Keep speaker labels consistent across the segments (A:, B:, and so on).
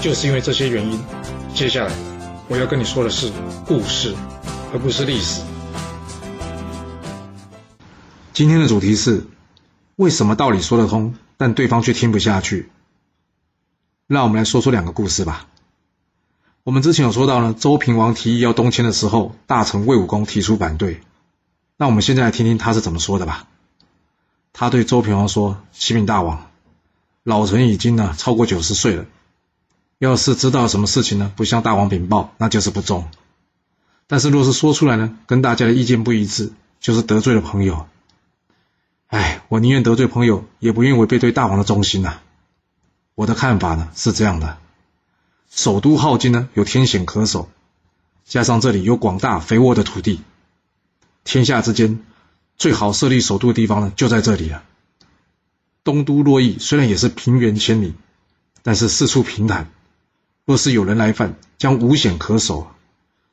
A: 就是因为这些原因，接下来我要跟你说的是故事，而不是历史。
B: 今天的主题是：为什么道理说得通，但对方却听不下去？让我们来说说两个故事吧。我们之前有说到呢，周平王提议要东迁的时候，大臣魏武公提出反对。那我们现在来听听他是怎么说的吧。他对周平王说：“启禀大王，老臣已经呢超过九十岁了。”要是知道什么事情呢，不向大王禀报，那就是不忠；但是若是说出来呢，跟大家的意见不一致，就是得罪了朋友。哎，我宁愿得罪朋友，也不愿违背对大王的忠心呐。我的看法呢是这样的：首都镐京呢有天险可守，加上这里有广大肥沃的土地，天下之间最好设立首都的地方呢就在这里了。东都洛邑虽然也是平原千里，但是四处平坦。若是有人来犯，将无险可守。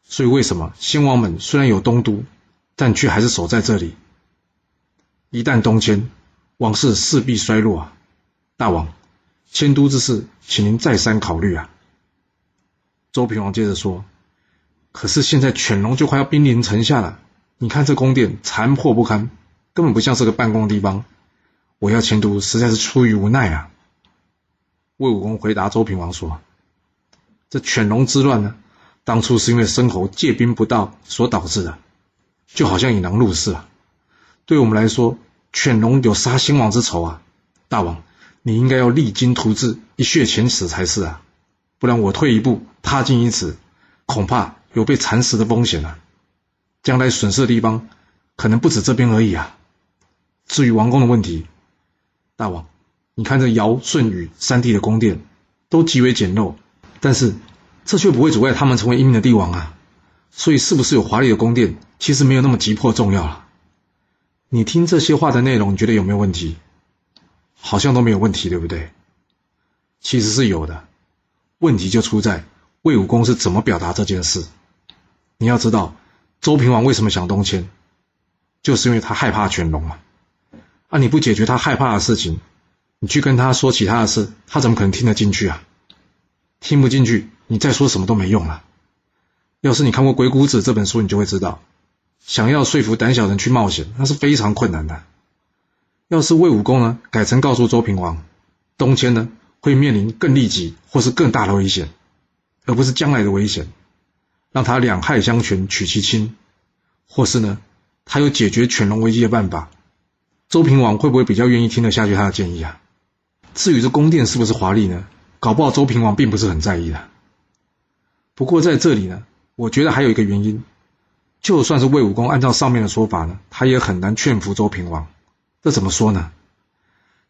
B: 所以，为什么先王们虽然有东都，但却还是守在这里？一旦东迁，王室势必衰落啊！大王，迁都之事，请您再三考虑啊！周平王接着说：“可是现在犬戎就快要兵临城下了，你看这宫殿残破不堪，根本不像是个办公的地方。我要迁都，实在是出于无奈啊！”魏武公回答周平王说。这犬戎之乱呢，当初是因为申侯借兵不到所导致的，就好像引狼入室啊。对我们来说，犬戎有杀兴王之仇啊。大王，你应该要励精图治，一雪前耻才是啊。不然我退一步，踏进一尺，恐怕有被蚕食的风险啊。将来损失的地方，可能不止这边而已啊。至于王宫的问题，大王，你看这尧、舜、禹三帝的宫殿，都极为简陋。但是，这却不会阻碍他们成为英明的帝王啊！所以，是不是有华丽的宫殿，其实没有那么急迫重要了。你听这些话的内容，你觉得有没有问题？好像都没有问题，对不对？其实是有的。问题就出在魏武公是怎么表达这件事。你要知道，周平王为什么想东迁，就是因为他害怕犬戎啊！啊，你不解决他害怕的事情，你去跟他说其他的事，他怎么可能听得进去啊？听不进去，你再说什么都没用了。要是你看过《鬼谷子》这本书，你就会知道，想要说服胆小人去冒险，那是非常困难的。要是魏武公呢，改成告诉周平王，东迁呢会面临更立即或是更大的危险，而不是将来的危险，让他两害相权取其轻，或是呢，他有解决犬戎危机的办法，周平王会不会比较愿意听得下去他的建议啊？至于这宫殿是不是华丽呢？搞不好周平王并不是很在意的。不过在这里呢，我觉得还有一个原因，就算是魏武公按照上面的说法呢，他也很难劝服周平王。这怎么说呢？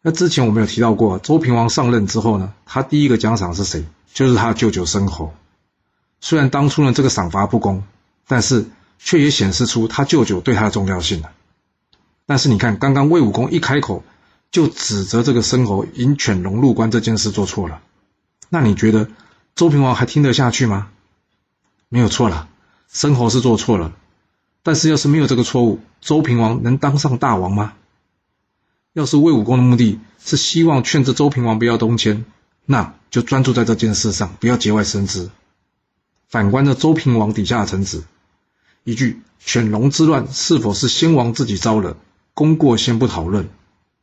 B: 那之前我们有提到过，周平王上任之后呢，他第一个奖赏是谁？就是他舅舅申侯。虽然当初呢这个赏罚不公，但是却也显示出他舅舅对他的重要性了。但是你看，刚刚魏武公一开口就指责这个申侯引犬戎入关这件事做错了。那你觉得周平王还听得下去吗？没有错了，申侯是做错了，但是要是没有这个错误，周平王能当上大王吗？要是魏武公的目的是希望劝这周平王不要东迁，那就专注在这件事上，不要节外生枝。反观这周平王底下的臣子，一句犬戎之乱是否是先王自己招惹，功过先不讨论，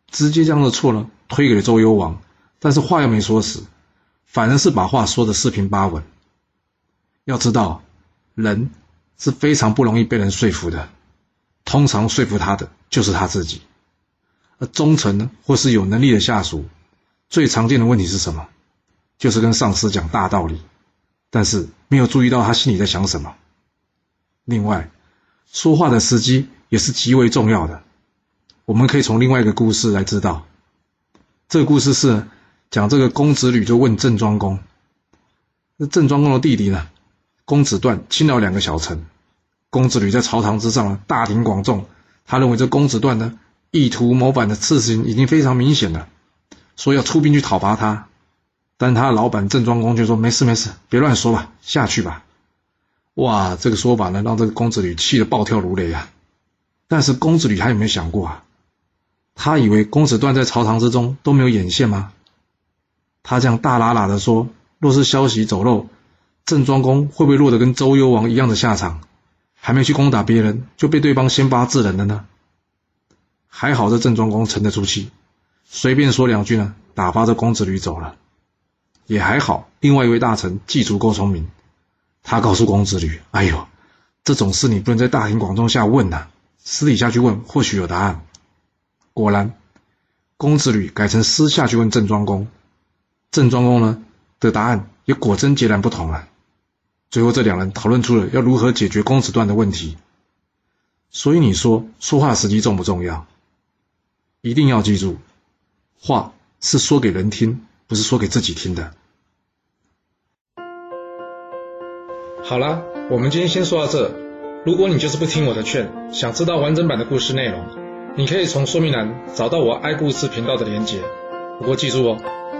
B: 直接将这错呢推给了周幽王，但是话又没说死。反而是把话说的四平八稳。要知道，人是非常不容易被人说服的，通常说服他的就是他自己。而忠诚呢，或是有能力的下属，最常见的问题是什么？就是跟上司讲大道理，但是没有注意到他心里在想什么。另外，说话的时机也是极为重要的。我们可以从另外一个故事来知道，这个故事是。讲这个公子吕就问郑庄公：“那郑庄公的弟弟呢，公子段亲了两个小臣，公子吕在朝堂之上大庭广众，他认为这公子段呢意图谋反的事情已经非常明显了，说要出兵去讨伐他，但他老板郑庄公却说没事没事，别乱说吧，下去吧。哇，这个说法呢让这个公子吕气得暴跳如雷啊！但是公子吕还有没有想过啊？他以为公子段在朝堂之中都没有眼线吗？他这样大喇喇的说，若是消息走漏，郑庄公会不会落得跟周幽王一样的下场？还没去攻打别人，就被对方先发制人了呢？还好这郑庄公沉得住气，随便说两句呢，打发这公子吕走了。也还好，另外一位大臣既足够聪明，他告诉公子吕：“哎呦，这种事你不能在大庭广众下问呐。”私底下去问，或许有答案。果然，公子吕改成私下去问郑庄公，郑庄公呢的答案也果真截然不同了。最后，这两人讨论出了要如何解决公子段的问题。所以你说说话时机重不重要？一定要记住，话是说给人听，不是说给自己听的。
A: 好了，我们今天先说到这。如果你就是不听我的劝，想知道完整版的故事内容，你可以从说明栏找到我爱故事频道的连结。不过记住哦，